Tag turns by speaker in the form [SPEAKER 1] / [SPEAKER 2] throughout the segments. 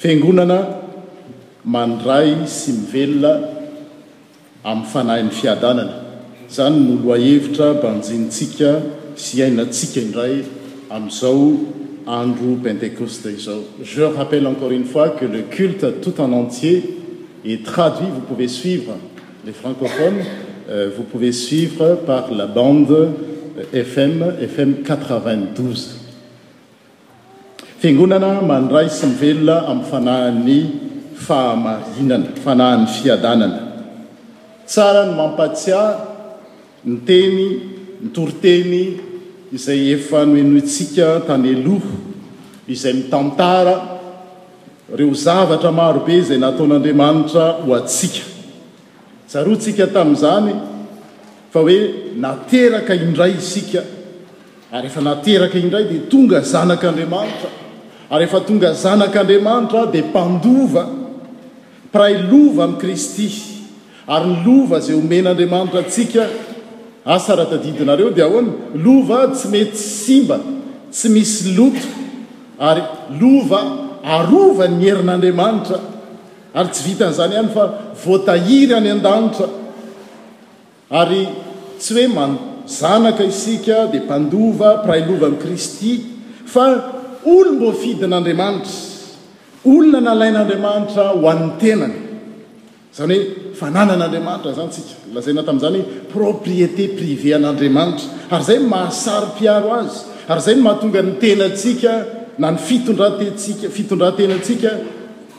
[SPEAKER 1] Fiangonana mandray sy mivelona amin'ny Fanahin'ny Fiadanana, izany no lohahevitra banjinintsika sy iainantsika indray amin'izao andro Pentekosta izao. Je rappelle encore une fois que le culte tout en entier est traduit, vous pouvez suivre les francophones, vous pouvez suivre par la bande FM, FM 92. Fiangonana mandray sy mivelona amin'ny fanahin'ny fahamarinana, fanahin'ny fiadanana. Tsara ny mampahatsiahy ny teny, ny toriteny izay efa nohenointsika tany aloha, izay mitantara ireo zavatra maro be izay nataon'Andriamanitra ho antsika. Tsaroantsika tamin'izany. Fa hoe nateraka indray isika, ary rehefa nateraka indray dia tonga zanak'Andriamanitra, ary rehefa tonga zanak'Andriamanitra dia mpandova, mpiray lova amin'i Kristy, ary ny lova izay omen'Andriamanitra antsika, asa raha tadidinareo dia ahoana? Lova tsy mety simba, tsy misy loto, ary lova arovan'ny herin'Andriamanitra, ary tsy vitan'izany ihany fa voatahiry any an-danitra. Ary tsy hoe man zanaka isika dia mpandova, mpiray lovan'i Kristy, fa olom-boafidin'Andriamanitra, olona nalain'Andriamanitra ho an'ny tenany. Izany hoe fananan'Andriamanitra izany isika. Nolazaina tamin'izany hoe propriété privée an'Andriamanitra. Ary izay no maha saro-piaro azy, ary izay no mahatonga ny tenantsika na ny fitondrantentsika, fitondrantenantsika,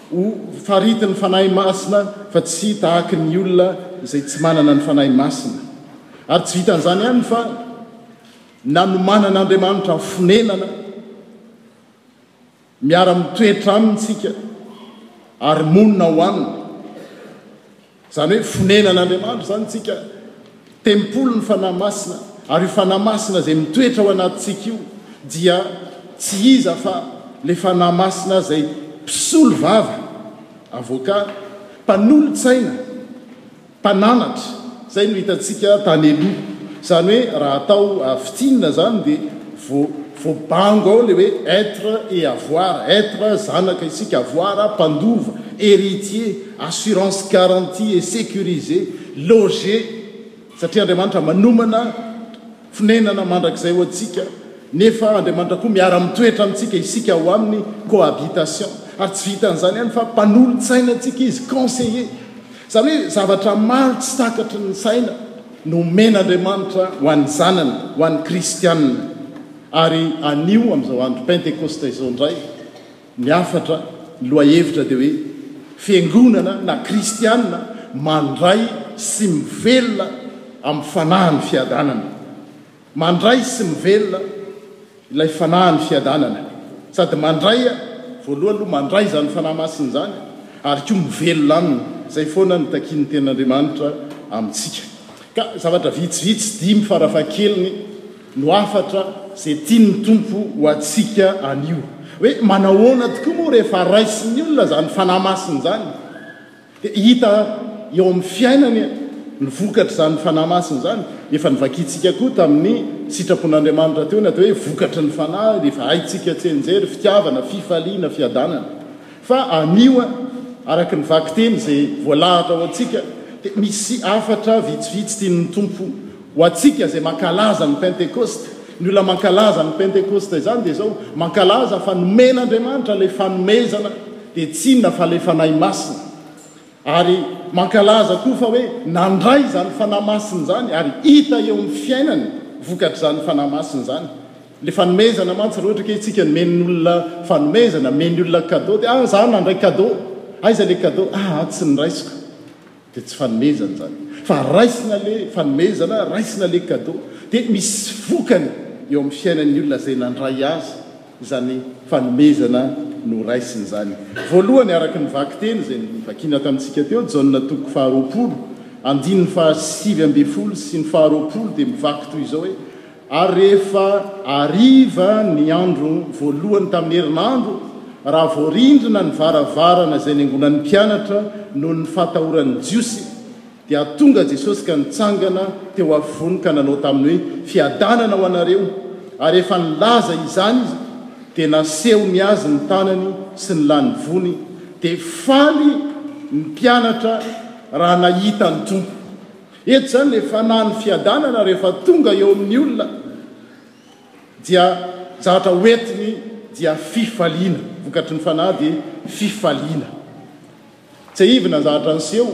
[SPEAKER 1] Ho faritin'ny Fanahy Masina fa tsy tahaky ny olona izay tsy manana ny Fanahy Masina. Ary tsy vitan'izany ihany fa nanomanan'Andriamanitra fonenana miara-mitoetra amintsika ary monina ao aminy. Izany hoe fonenan'Andriamanitra izany isika, tempolin'ny Fanahy Masina, ary io Fanahy Masina izay mitoetra ao anatintsika io dia tsy iza fa ilay Fanahy Masina izay mpisolo vava, avoka, mpanolo-tsaina, mpananatra, izay no hitantsika tany aloha. Izany hoe raha atao fintinina izany dia vo, voabango ao ilay hoe être et avoir, être, zanaka isika, avoir, mpandova, héritier, Assurance garantie et securisé, loger, satria Andriamanitra manomana fonenana mandrakizay ho antsika, nefa Andriamanitra koa miara-mitoetra amintsika, isika ao Aminy, cohabitation. Ary tsy vitan'izany ihany fa mpanolo-tsaina antsika Izy, conseiller. Izany hoe zavatra maro tsy takatry ny saina no omen'Andriamanitra ho an'ny zanany, ho an'ny kristianina. Ary anio, amin'izao andro pentekosta izao indray, Ny hafatra, ny lohahevitra dia hoe Fiangonana na Kristiana mandray sy mivelona amin'ny fanahin'ny fiadanana. Mandray sy mivelona ilay fanahin'ny fiadanana. Sady mandray, voalohany aloha mandray izany Fanahy Masina izany ary koa mivelona aminy. Izay foana no takian'ny Tenin'Andriamanitra amintsika. Ka zavatra vitsivitsy, dimy farafahakeliny, no hafatra izay tian'ny Tompo ho antsika anio. Hoe manahoana tokoa moa rehefa raisin'ny olona izany Fanahy Masina izany? Dia hita eo amin'ny fiainany ny vokatr'izany Fanahy Masina izany. Efa novakintsika koa tamin'ny sitrapon'Andriamanitra teo ny atao hoe vokatry ny Fanahy, rehefa haintsika tsianjery, fitiavana, fifaliana, fiadanana. Fa anio, araka ny vakiteny izay voalahatra ho antsika, dia misy hafatra vitsivitsy tian'ny Tompo ho antsika izay mankalaza ny Pentekosta. Ny olona mankalaza ny Pentekosta izany dia izao, mankalaza fa nomen'Andriamanitra ilay fanomezana, dia tsy inona fa ilay Fanahy Masina. Ary mankalaza koa fa hoe nandray izany Fanahy Masina izany ary hita eo amin'ny fiainany vokatr'izany Fanahy Masina izany. Ilay fanomezana mantsy, raha ohatra kay isika nomeny olona fanomezana, nomeny olona cadeau dia ah za nandray cadeau, aiza ilay cadeau, ah ah tsy noraisiko, dia tsy fanomezana izany. Fa raisina ilay fanomezana, raisina ilay cadeau dia misy vokany eo amin'ny fiainan'ny olona izay nandray azy. izany fanomezana noraisiny izany. Voalohany, araka ny vakiteny izay novakiana tamintsika teo, Jaona toko faharoapolo, andininy fahasivy ambin'ny folo sy ny faharoapolo dia mivaky toy izao hoe, Ary rehefa hariva ny andro voalohany tamin'ny herinandro, raha voarindrina ny varavarana izay niangonan'ny mpianatra noho ny fahatahoran'ny Jiosy, Dia tonga Jesosy ka nitsangana teo afovoany ka nanao taminy hoe, Fiadanana ho anareo! Ary rehefa nilaza izany Izy, dia nasehony Azy ny tanany sy ny lany vony, dia faly ny mpianatra raha nahita ny Tompo. Eto izany ilay Fanahy ny Fiadanana rehefa tonga eo amin'ny olona dia zavatra hoentiny dia fifaliana, vokatry ny Fanahy dia fifaliana. Tsiahivina ny zavatra niseho.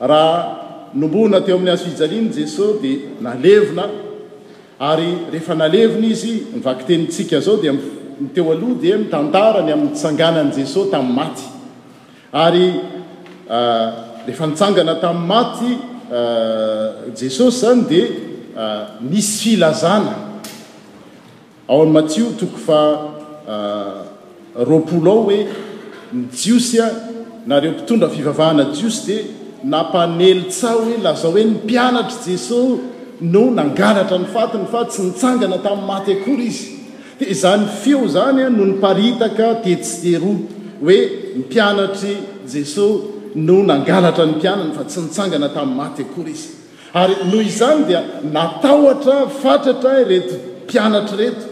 [SPEAKER 1] Raha nomoana teo amin'ny hazo fijaliana i Jesosy dia nalevina, ary rehefa nalevina izy, ny vakitenintsika izao dia ny teo aloha dia mitantara ny amin'ny nitsanganan'i Jesosy tamin'ny maty. Ary rehefa nitsangana tamin'ny maty Jesosy izany dia nisy filazana. Ao amin'i Matio toko faha roapolo ao hoe, Ny Jiosy, na ireo mpitondra fivavahana jiosy dia nampanely tsaho hoe, Lazao hoe ny mpianatr'i Jeso no nangalatra ny fatiny fa tsy nitsangana tamin'ny maty akory izy. Dia izany feo izany no niparitaka tetsy sy teroa hoe, Mpianatr'i Jeso no nangalatra ny mpianany fa tsy nitsangana tamin'ny maty akory izy. Ary noho izany dia natahotra fatratra ireto mpianatra ireto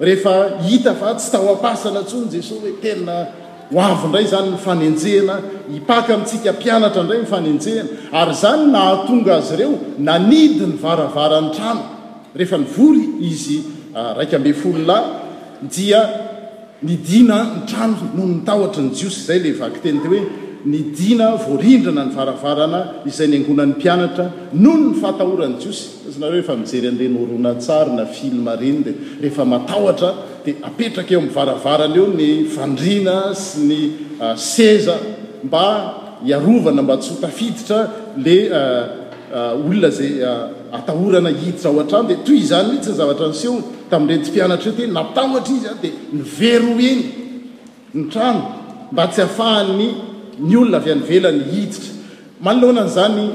[SPEAKER 1] rehefa hita fa tsy tao am-pasana intsony Jesoa hoe tena ho avy indray izany ny fanenjehana hipaka amintsika mpianatra indray ny fanenjehana ary izany nahatonga azy ireo nanidy ny varavaran'ny trano rehefa nivory izy raika ambin'ny folo lahy dia Nidina ny trano noho ny tahotry ny Jiosy izay ilay vakiteny teo hoe, Nidina voarindrana ny varavarana izay niangonan'ny mpianatra noho ny fahatahoran'ny Jiosy. Hoy izy, Nareo efa mijery an'ireny horonantsary na film ireny dia rehefa matahotra dia apetraka eo amin'ny varavarana eo ny fandriana sy ny seza mba hiarovana mba tsy ho tafiditra ilay olona izay Atahorana hiditra ao an-trano dia toy izany mihitsy ny zavatra niseho tamin'ireto mpianatra ireto hoe natahotra izy dia nivery ho eny ny trano mba tsy hahafahan'ny ny olona avy any ivelany hiditra. Manoloana an'izany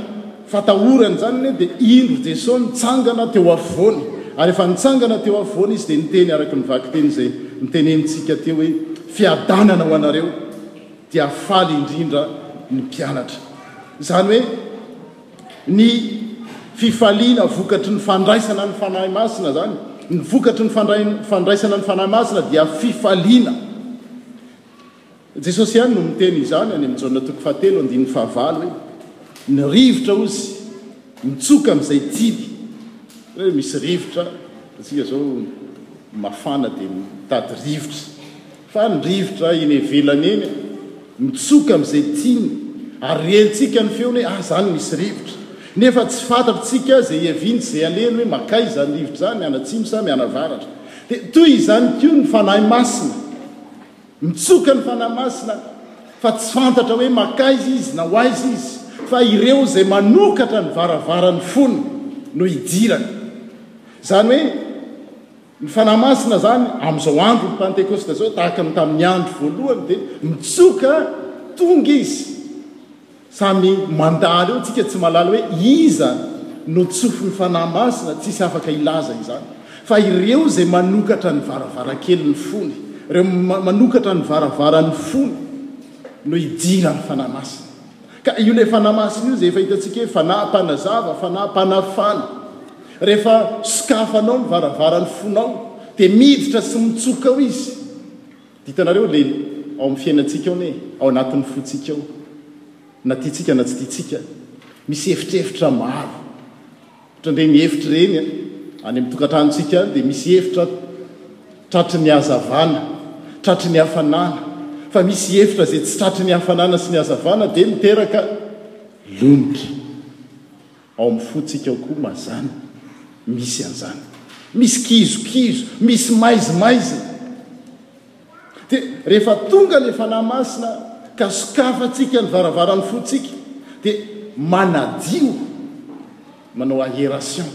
[SPEAKER 1] fatahorana izany anie dia indro Jesoa nitsangana teo afovoany ary efa nitsangana teo afovoany Izy dia niteny araka ny vakiteny izay notenenintsika teo hoe fiadanana ho anareo dia faly indrindra ny mpianatra izany hoe Ny fifaliana vokatry ny fandraisana ny Fanahy Masina izany, ny vokatry ny fandraisana ny Fanahy Masina dia fifaliana. Jesosy ihany no miteny izany any amin'ny Jaona toko fahatelo andininy fahavalo hoe, Ny rivotra hozy mitsoka amin'izay tiany. Hoe misy rivotra, hitantsika izao mafana dia mitady rivotra. Fa ny rivotra eny ivelany eny a! Mitsoka amin'izay tiany, ary rentsika ny feony hoe ah zany misy rivotra! Nefa tsy fantatr'tsika izay ihaviany sy izay alehany hoe mankaiza izany rivotra izany, mianatsimo sa mianavaratra? Dia toy izany koa ny Fanahy Masina. Mitsoka ny Fanahy Masina fa tsy fantatra hoe mankaiza Izy na ho aiza Izy, fa ireo izay manokatra ny varavaran'ny fony no idirany. Izany hoe. Ny Fanahy Masina izany, amin'izao andron'ny Pantekosta izao, tahaka ny tamin'ny andro voalohany, dia mitsoka tonga Izy. Samy mandalo eo, tsika tsy mahalala hoe iza no tsofy ny Fanahy Masina, tsisy afaka hilaza izany. Fa ireo izay manokatra ny varavarankelin'ny fony, ireo manokatra ny varavaran'ny fony no hidiran'ny Fanahy Masina. Ka io ilay Fanahy Masina io izay efa hitantsika hoe Fanahy mpanazava, Fanahy mpanafana. Rehefa sokafanao ny varavaran'ny fonao dia miditra sy mitsoka ao Izy. Dia hitanareo ilay ao amin'ny fiainantsika ao anie, ao anatin'ny fontsika ao, na tiantsika na tsy tiantsika, misy efitrefitra maro. Ohatra indray ny efitra ireny any amin'ny tokantranontsika any dia misy efitra tratry ny hazavana, tratry ny hafanana, fa misy efitra izay tsy tratry ny hafanana sy ny hazavana dia miteraka lomotra. Ao amin'ny fontsika ao koa mazàna misy an'izany. Misy kizokizo, misy maizimaizina. Dia rehefa tonga ilay Fanahy Masina ka sokafantsika ny varavaran'ny fontsika dia manadio, manao aération,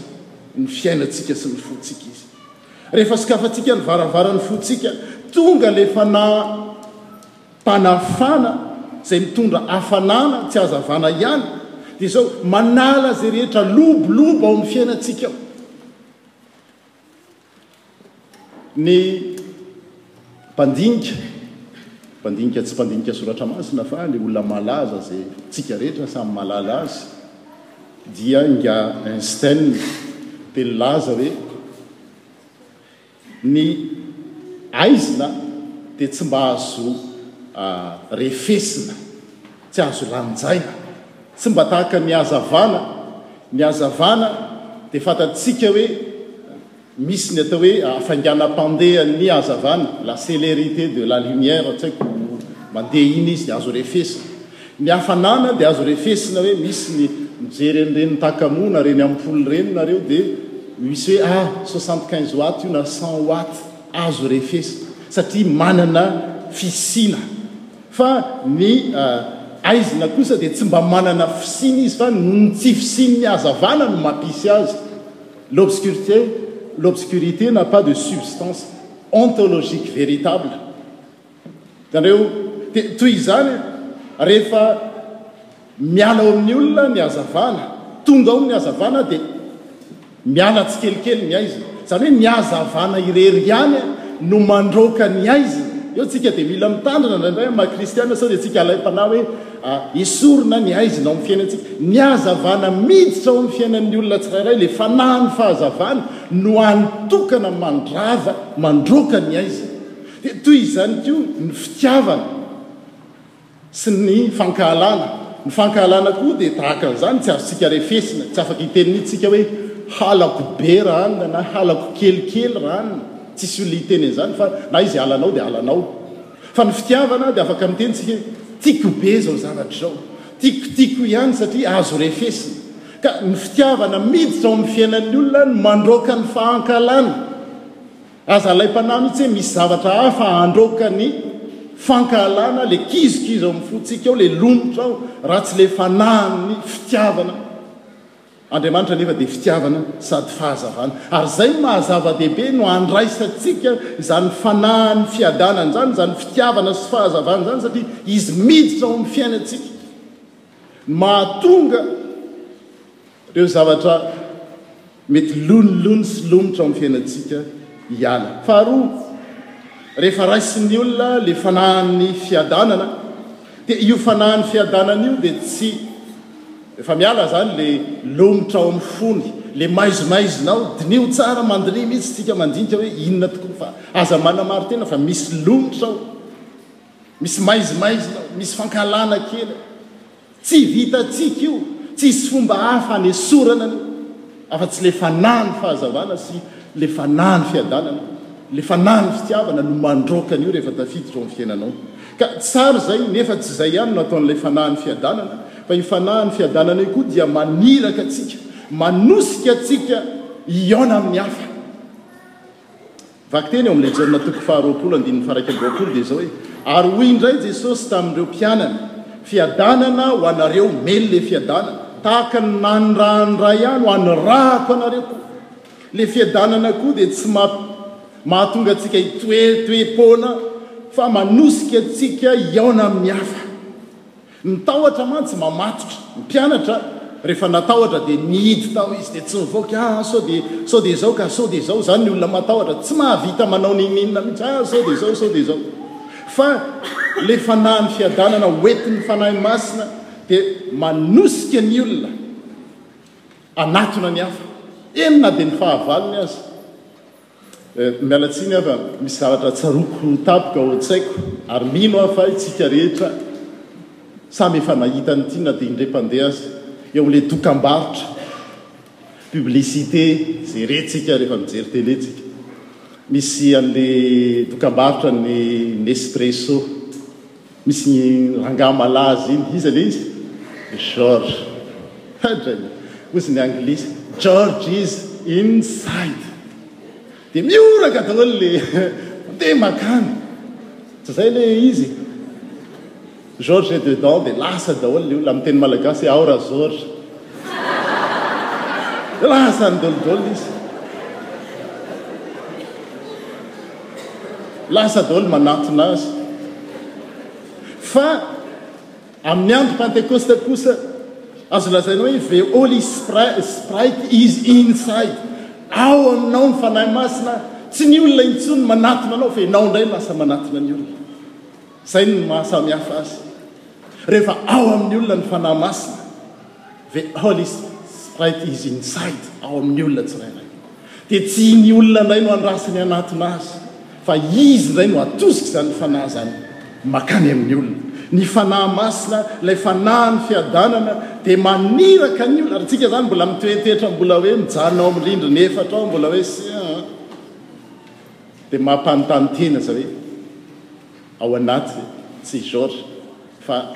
[SPEAKER 1] ny fiainantsika sy ny fontsika Izy. Rehefa sokafantsika ny varavaran'ny fontsika, tonga ilay Fanahy Mpanafana izay mitondra hafanana tsy azo avana ihany, dia izao manala izay rehetra lobolobo ao amin'ny fiainantsika ao. Ny mpandinika, mpandinika tsy mpandinika soratra masina fa le olona malaza ze tsika rehetra samy malala azy dia inga Einstein dia nilaza hoe ny aizina dia tsy mba azo ah, refesina. Tsy azo lanjaina. Tsy mba tahaka ny hazavana. Ny hazavana dia fantatsika hoe misy ny atao hoe hafainganam-pandehan'ny hazavana, la célérité de la lumière, tsy haiko, mandeha iny izy dia azo refesina. Ny hafanana dia azo refesina hoe misy ny mijery an'ireny takamoa na ireny ampoule ireny nareo dia misy hoe ah soixante quinze watt io na cent watt, azo refesina satria manana fisiana. Fa ny aizina kosa dia tsy mba manana fisiana izy fa noho ny tsy fisian'ny hazavana no mampisy azy. L'obscurité, l'obscurité n'a pas de substance ontologique véritable. Hitanareo? Dia toy izany rehefa. Miala ao amin'ny olona ny hazavana, tonga ao ny hazavana dia miala tsikelikely ny haizina. Izany hoe ny hazavana irery ihany no mandroaka ny haizina. Eo isika dia mila mitandrina indraindray amin'ny maha kristiana sao dia isika alaim-panahy hoe esorina ny haizina ao amin'ny fiainantsika. Ny hazavana miditra ao amin'ny fiainan'ny olona tsirairay, ilay fanahin'ny fahazavana no hany tokana mandrava, mandroaka ny haizina. Dia toy izany koa ny fitiavana. sy ny fankahalana. Ny fankahalana koa dia tahaka an'izany, tsy azontsika refesina, tsy afaka hiteny mihitsy isika hoe halako be raha anona na halako kelikely raha anona, tsisy olona hiteny an'izany fa na izy halanao dia halanao. Fa ny fitiavana dia afaka miteny isika hoe tiako be izao zavatra izao, tiako tiako ihany satria azo refesina. Ka ny fitiavana miditra ao amin'ny fiainan'ny olona no mandroaka ny fahankalana. Aza alaim-panahy mihitsy hoe misy zavatra hafa handroaka ny fankahalana, le kizokizo ao amin'ny fontsika ao, le lomotra ao, raha tsy le fanahin'ny fitiavana Andriamanitra nefa dia fitiavana sady fahazavana. Ary izay no maha zava-dehibe no andraisantsika izany fanahin'ny fiadanana izany, izany fitiavana sy fahazavana izany satria izy miditra ao amin'ny fiainantsika no mahatonga Ireo zavatra mety lonilony sy lomotra ao amin'ny fiainantsika hiala. Faharoa, rehefa raisin'ny olona ilay fanahin'ny fiadanana, dia io fanahin'ny fiadanana io dia tsy, efa miala izany ilay lomotra ao amin'ny fony, ilay maizimaizina ao, diniho tsara, mandiniha mihitsy isika mandinika hoe inona tokoa fa aza manamari-tena fa misy lomotra ao. Misy maizimaizina ao, misy fankahalana kely ao. Tsy vitantsika io, tsy hisy fomba hafa hanesorana an'io afa-tsy ilay Fanahy ny fahazavana sy ilay Fanahy ny fiadanana. Ilay Fanahy ny fitiavana no mandroaka an'io rehefa tafiditra ao amin'ny fiainanao. Ka tsara izay, nefa tsy izay ihany no ataon'ilay Fanahy ny fiadanana, fa io Fanahy ny fiadanana io koa dia maniraka antsika, manosika antsika hihaona amin'ny hafa. Vakiteny ao amin'ilay Jaona toko faharoapolo andininy faharaika amby roapolo dia izao hoe, Ary hoy indray Jesosy tamin'ireo mpianany, Fiadanana ho anareo, mely ilay fiadanana, tahaka ny nanirahan'ny Ray ahy no anirahako anareo koa. Ilay fiadanana koa dia tsy mahatonga antsika hitoetoe-poana fa manosika antsika hihaona amin'ny hafa. Ny tahotra mantsy mamatotra. Ny mpianatra rehefa natahotra dia nihidy tao izy dia tsy nivoaka, aa sao dia sao dia izao ka, sao dia izao, izany ny olona matahotra tsy mahavita manao n'inon'inona mihitsy, aa sao dia izao, sao dia izao. Fa ilay Fanahin'ny fiadanana hoentin'ny Fanahy Masina dia manosika ny olona hanatona ny hafa, eny na dia ny fahavalony aza. Miala tsiny aho fa misy zavatra tsaroako tampoka ao an-tsaiko ary mino aho fa isika rehetra samy efa nahita an'ity na dia indray mpandeha aza eo amin'ilay dokambarotra, publicité, jerentsika rehefa mijery télé tsika. Misy an'ilay dokambarotra ny Nespresso. Misy ny rangahy malaza iny, iza le izy? George, hadraina, hozy ny anglisy, George is inside, dia mihoraka daholo le mandeha makany, tsy zay le izy? George est dedans dia lasa daholo le olona, amin'ny teny malagasy hoe ao ra George, lasa nidolodolo izy. Lasa daholo manatona azy. Fa amin'ny andro Pentekosta kosa, azo lazaina hoe the Holy Sprite is inside. Ao aminao ny Fanahy Masina. Tsy ny olona intsony no manatona anao, fa ianao indray no lasa manatona ny olona. Izay no maha samihafa azy. Rehefa ao amin'ny olona ny Fanahy Masina, The Holy Sprite is inside, ao amin'ny olona tsirairay. Dia tsy ny olona indray no andrasany hanatona azy, fa Izy indray no atosika izany Fanahy izany makany amin'ny olona. Ny Fanahy Masina, ilay Fanahin'ny fiadanana, dia maniraka ny olona. Ary tsika izany mbola mitoetoetra, mbola hoe mijanona ao amin'ny rindrina efatra ao, mbola hoe si an an. Dia mampanontany tena izay hoe, ao anaty tsy Georges, fa.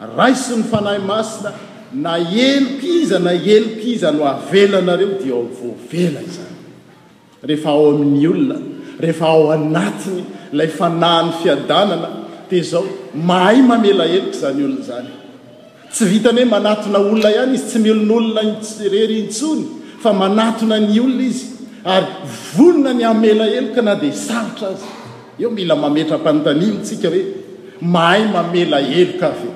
[SPEAKER 1] Raisin'ny Fanahy Masina, na heloka iza na heloka iza no avelanareo dia ho voavela izany. Rehefa ao amin'ny olona, rehefa ao anatiny ilay Fanahin'ny fiadanana, dia izao, mahay mamela heloka izany olona izany. Tsy vitan'ny hoe manatona olona ihany izy, tsy miolin'olona irery intsony, fa manatona ny olona izy, ary vonona ny hamela heloka na dia sarotra aza. Eo mila mametra-panontaniana tsika hoe mahay mamela heloka ve?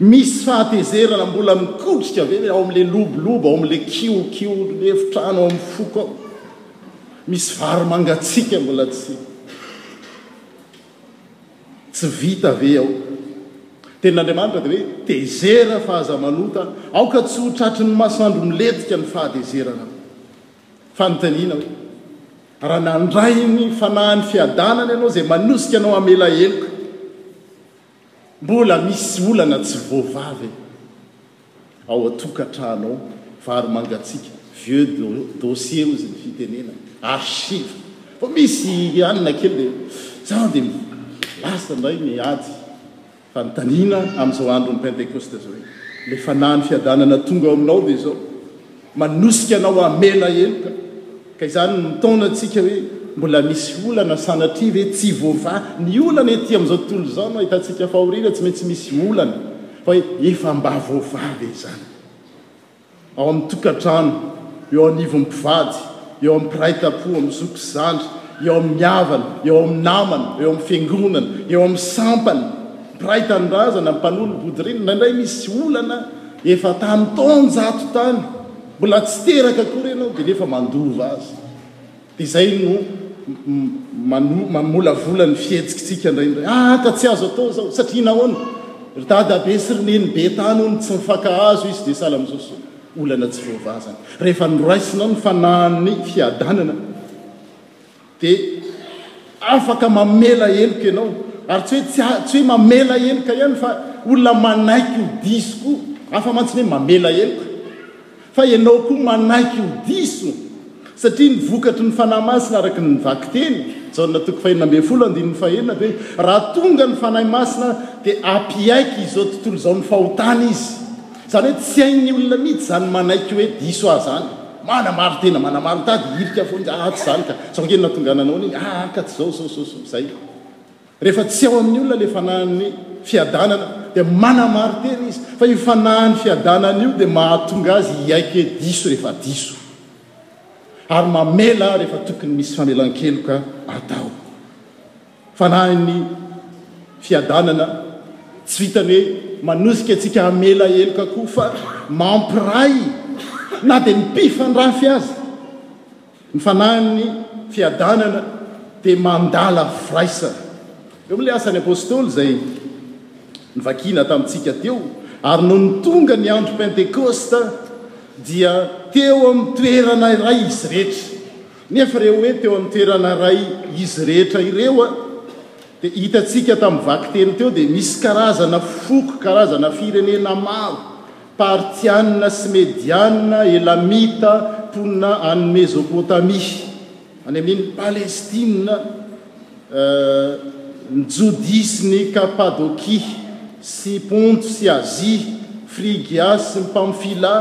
[SPEAKER 1] Misy fahatezerana mbola mikotrika ve ao amin'ilay lobolobo, ao amin'ilay kihokihon'ny efitrano, ao amin'ny foko ao? Misy vary mangatsiaka mbola tsy tsy vita ve ao? Tenin'Andriamanitra dia hoe tezera fa aza manota, aoka tsy ho tratry ny masoandro milentika ny fahatezerana. Fanontaniana hoe Raha nandray ny fanahin'ny fiadanana ianao izay manosika anao hamela heloka, mbola misy olana tsy voavave ao an-tokantranonao, vary mangatsiaka, vieux dossier hozy ny fitenenana, archive, vao misy hanina kely dia za dia lasa indray ny ady. Fanontaniana amin'izao andron'ny Pentekosta izao hoe, Ilay Fanahin'ny fiadanana tonga ao aminao dia izao, manosika anao hamela heloka. Ka izany no mitaona antsika hoe, mbola misy olana sanatria ve tsy voavaha ny olana ety amin'izao tontolo izao no ahitantsika fahoriana? Tsy maintsy misy olana. Fa hoe, efa mba voavaha ve izany? ao amin'ny tokantrano, eo anivon'ny mpivady, eo amin'ny mpiray tampo, amin'ny zoky sy zandry, eo amin'ny havana, eo amin'ny namana, eo amin'ny fiangonana, eo amin'ny sampana, mpiray tanindrazana, ny mpanolo bodirindrina, indraindray misy olana efa tany taonjato tany, mbola tsy teraka akory ianao dia nefa mandova azy. Izay no mamolavola ny fihetsikitsika indraindray. Ah ka tsy azo atao izao, satria nahoana? Ry dadabe sy ry nenibe tany hono tsy mifankahazo izy dia sahala amin'izao sao? Olana tsy voavazana. Rehefa noraisinao ny fanahin'ny fiadanana dia afaka mamela heloka ianao, ary tsy hoe tsy hoe mamela heloka ihany fa olona manaiky ho diso koa, hafa mantsy ny hoe mamela heloka. Fa ianao koa manaiky ho diso, satria ny vokatry ny Fanahy Masina araka ny vakiteny, Jaona toko fahenina ambin'ny folo andininy fahenina, dia raha tonga ny Fanahy Masina dia hampiaiky izao tontolo izao ny fahotana izy. Izany hoe tsy hain'ny olona mihitsy izany manaiky hoe diso ahy izany. Manamaro tena, manamaro mitady hirika foana, ah tsy izany ka, zao ange no nahatonga ananao an'iny, ah ka tsy izao, izao, izao, izao, izay. Rehefa tsy ao amin'ny olona ilay fanahin'ny fiadanana dia manamari-tena izy fa io fanahin'ny fiadanana io dia mahatonga azy hiaiky hoe diso rehefa diso ary mamela rehefa tokony misy famelan-keloka atao. Fanahin'ny fiadanana tsy vitan'ny hoe manosika antsika hamela heloka koa fa mampiray na dia ny mpifandrafy aza. Ny fanahin'ny fiadanana dia mandala firaisana. Eo amin'ilay Asan'ny Apostoly izay novakiana tamintsika teo, ary nony tonga ny andro Pentekosta dia teo amin'ny toerana iray izy rehetra. Nefa ireo hoe teo amin'ny toerana iray izy rehetra ireo dia hitantsika tamin'ny vakiteny teo dia misy karazana foko, karazana firenena maro. Partiana sy Mediana, Elamita, mponina any Mezopotamia, any amin'iny Palestina, ny Jodia sy ny Kapadokia, sy Ponto sy Azia, Frigia sy ny Pamfila,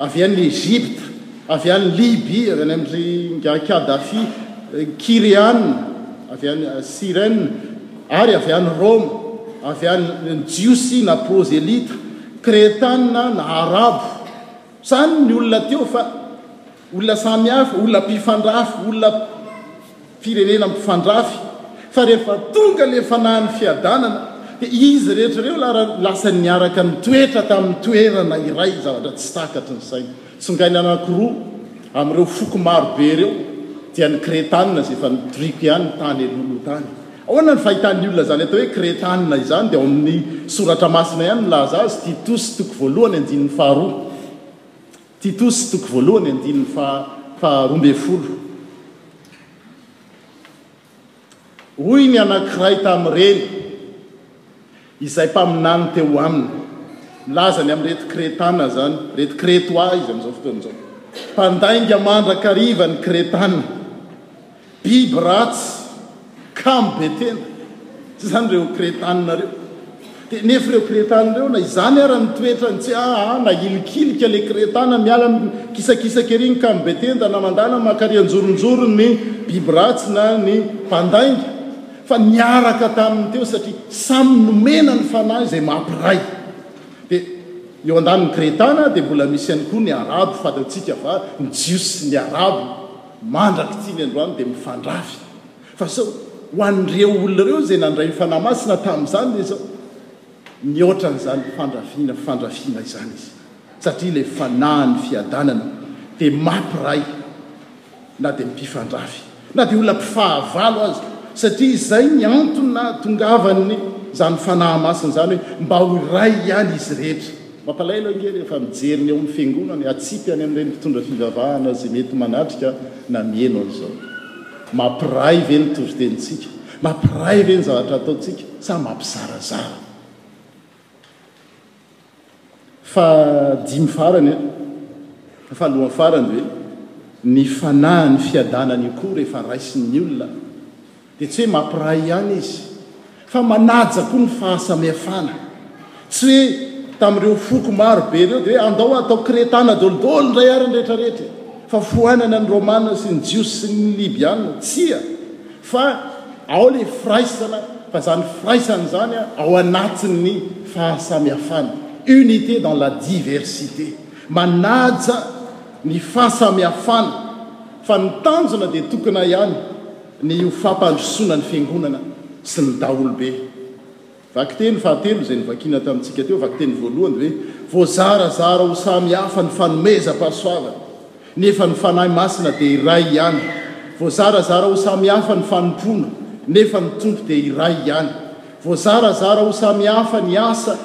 [SPEAKER 1] avy any Egypta, avy any Libya, avy any amin-dry Ingahy Kadhafi, Kyriana, avy any Cyrène, ary avy any Roma, avy any ny Jiosy na Prozelita, Kretana na Arabo. Zany ny olona teo fa olona samy hafa, olona mpifandrafy, olona firenena mpifandrafy. Fa rehefa tonga le fanahin'ny fiadanana dia izy rehetra ireo lasa niaraka nitoetra tamin'ny toerana iray, zavatra tsy takatry ny saina. Tsongainy anankiroa amin'ireo foko maro be ireo dia ny Kretanina izay efa nitoriako ihany tany alohaloha tany. Ahoana ny fahitan'ny olona izany atao hoe Kretanina izany? Dia ao amin'ny Soratra Masina ihany milaza azy, Titosy toko voalohany andininy faharoa. Titosy toko voalohany andininy faha faharoa ambin'ny folo. Hoy ny anankiray tamin'ireny, izay mpaminany teo aminy, milaza ny amin'ireto Kretana izany, ireto Kretoà izy amin'izao fotoana izao, Mpandainga mandrakariva ny Kretana, biby ratsy, kamo be tena. Tsy izany ireo Kretana ireo. Dia nefo ireo Kretana ireo, na izany ara ny toetrany tsy aa na hilikilika ilay Kretana miala ny kisakisaka ery ny kamibe tenda na mandala mankarỳ anjoronjoro ny biby ratsy na ny mpandainga, fa niaraka taminy teo satria samy nomena ny fanahy izay mampiray. Dia eo andaniny Kretana dia mbola misy ihany koa ny Arabo, fataontsika fa ny Jiosy sy ny Arabo mandrak'ity ny androany dia mifandrafy. Fa izao, ho an'ireo olona ireo izay nandray ny Fanahy Masina tamin'izany dia izao, mihoatra an'izany fandrafiana fandrafiana izany izy, satria ilay Fanahin'ny fiadanana dia mampiray na dia ny mpifandrafy, na dia olona mpifahavalo aza, satria izay ny antony nahatongavan'ny izany Fanahy Masina izany hoe mba ho iray ihany izy rehetra. Mampalahelo ange rehefa mijery ny ao amin'ny Fiangonana, hatsipy any amin'ireny mpitondra fivavahana izay mety manatrika na miheno an'izao. Mampiray ve ny toritenintsika? Mampiray ve ny zavatra ataontsika sa mampizarazara? Fahadimy farany e, fahalohany farany ve, ny fanahy ny fiadanana io koa rehefa raisin'ny olona dia tsy hoe mampiray ihany izy Fa manaja koa ny fahasamihafana. Tsy hoe tamin'ireo foko maro be ireo dia hoe andao atao Kretana dolidoly indray ary ny rehetra rehetra e! Fa foanana ny Romana sy ny Jiosy sy ny Libiana. Tsia! Fa ao ilay firaisana, fa izany firaisana izany ao anatin'ny fahasamihafana. Unité dans la diversité. Manaja ny fahasamihafana. Fa ny tanjona dia tokona ihany. Ny ho fampandrosoana ny Fiangonana sy ny daholobe. Vakiteny fahatelo izay novakiana tamintsika teo, vakiteny voalohany dia hoe, Voazarazara ho samy hafa ny fanomezam-pahasoavana, nefa ny Fanahy Masina dia iray ihany. Voazarazara ho samy hafa ny fanompoana, nefa ny Tompo dia iray ihany. Voazarazara ho samy hafa ny asa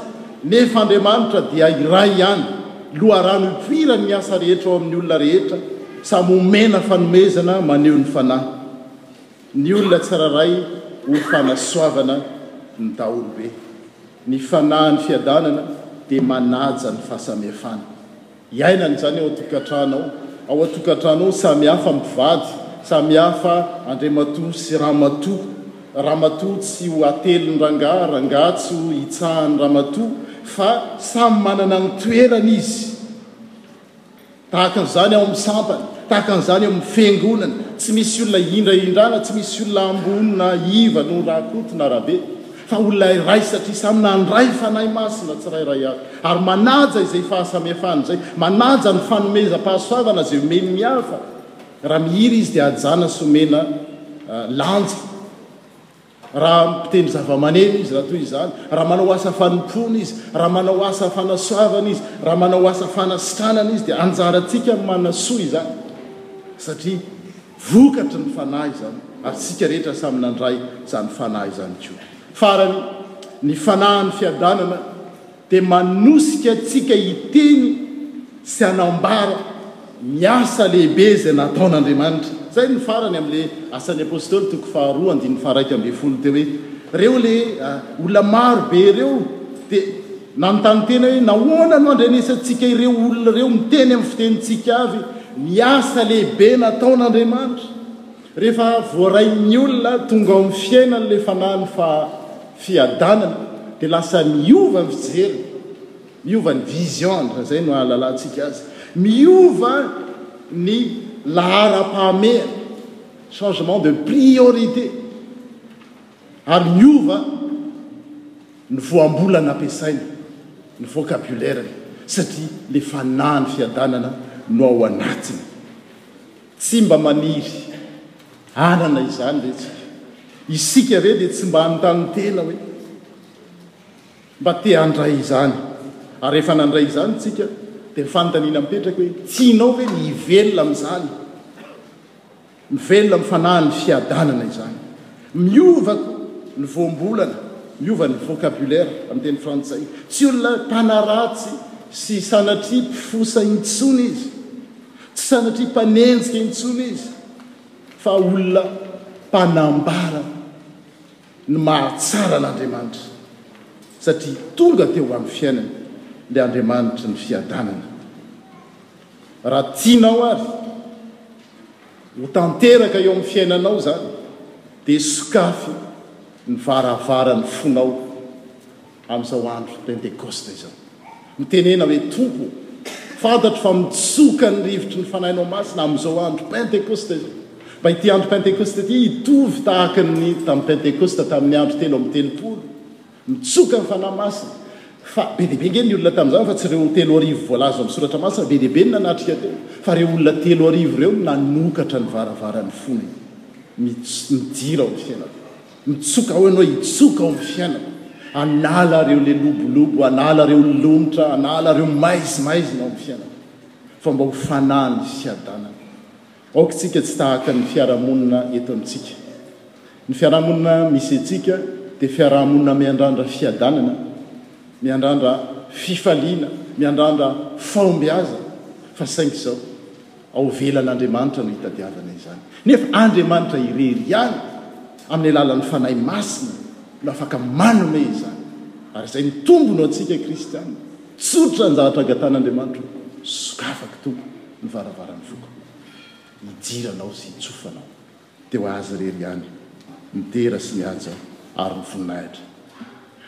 [SPEAKER 1] nefa Andriamanitra dia iray ihany, loharano ipoiran' ny asa rehetra ao amin' ny olona rehetra, samy omena fanomezana maneho ny fanahy. Ny olona tsirairay ho fanasoavana ny daholobe. Ny fanahin' ny fiadanana dia manaja ny fahasamihafana. Iainana izany ao an-tokantrano ao. Ao an-tokantrano ao samy hafa mpivady, samy hafa andriamatoa sy ramatoa. Ramatoa tsy ho atelin'ny rangahy, rangahy tsy ho hitsahan'ny ramatoa fa samy manana ny toerany izy. Tahaka an'izany ao amin'ny sampana, tahaka an'izany ao amin'ny fiangonana. Tsy misy olona hindrahindrana, tsy misy olona ambony na iva no rakotina rabe fa olona iray satria samy nandray Fanahy Masina tsirairay avy. Ary manaja izay fahasamihafana izay, manaja ny fanomezam-pahasoavana izay omeny ny hafa. Raha mihira izy dia hajana sy omena lanja. Raha mpitendry zavamaneno izy, raha toy izany, raha manao asa fanompoana izy, raha manao asa fanasoavana izy, raha manao asa fanasitranana izy, dia anjarantsika ny manasoa izany, satria Vokatry ny Fanahy izany, ary isika rehetra samy nandray izany Fanahy izany koa. Farany, ny Fanahin'ny fiadanana dia manosika antsika hiteny sy hanambara ny asa lehibe izay nataon'Andriamanitra. Izay no farany amin'ilay Asan'ny Apostoly toko faharoa andininy faharaika ambin'ny folo teo hoe, Ireo ilay olona maro be ireo dia. Nanontany tena hoe nahoana no andrenesantsika ireo olona ireo miteny amin'ny fitenintsika avy ny asa lehibe nataon'Andriamanitra. Rehefa voarain'ny olona tonga ao amin'ny fiainany ilay fanahy ny fiadanana dia lasa miova ny fijeriny, miova ny vision-ny, raha izay no ahalalantsika azy, miova ny laharam-pahamehana, changement de priorité. Ary niova ny voambola nampiasainy, ny vocabulaire-ny, satria le fanahin'ny fiadanana no ao anatiny. Tsy mba maniry anana izany re tsika. Isika ve dia tsy mba anontany tena hoe mba te handray izany? Ary rehefa nandray izany tsika dia ny fanontaniana mipetraka hoe tianao ve ny hivelona amin'izany? Mivelona amin'ny fanahin'ny fiadanana izany. Miova koa ny voambolana, miova ny vocabulaire amin'ny teny frantsay. Tsy olona mpanaratsy sy sanatria mpifosa intsony izy, tsy sanatria mpanenjika intsony izy, fa olona mpanambara ny mahatsara an'Andriamanitra, satria tonga teo amin'ny fiainany ilay Andriamanitry ny fiadanana. Raha tianao ary ho tanteraka eo amin'ny fiainanao izany dia sokafy ny varavaran'ny fonao amin'izao andro Pentekosta izao. Mitenena hoe, Tompo ô, fantatro fa mitsoka ny rivotry ny Fanahinao Masina amin'izao andro Pentekosta izao. Mba ity andro Pentekosta ity hitovy tahaka ny tamin'ny Pentekosta tamin'ny andro telo amby telopolo. Nitsoka ny Fanahy Masina. Fa be dia be ange ny olona tamin'izany fa tsy ireo telo arivo voalaza ao amin'ny soratra masina be dia be no nanatrika teo fa ireo olona telo arivo ireo no nanokatra ny varavaran'ny fony. Midira ao amin'ny fiainako. Mitsoka ao ianao, hitsoka ao amin'ny fiainako. Hanala ireo lelobolobo, hanala ireo lomotra, hanala ireo maizimaizina ao amin'ny fiainako. Fa mba ho Fanahy misy fiadanana. Aoka isika tsy tahaka ny fiarahamonina eto amintsika. Ny fiarahamonina misy antsika dia fiarahamonina miandrandra fiadanana, miandrandra fifaliana, miandrandra fahombiazana, fa saingy izao, ao ivelan'Andriamanitra no itadiavana izany. Nefa Andriamanitra irery ihany, amin'ny alalan'ny Fanahy Masina, no afaka manome izany. Ary izay no tombony ho antsika kristiana. Tsotra ny zavatra angatan'Andriamanitra io, sokafako Tompo. ny varavaran'ny foko, hijiranao sy hitsofanao teo azy irery ihany ny dera sy ny haja ary ny voninahitra.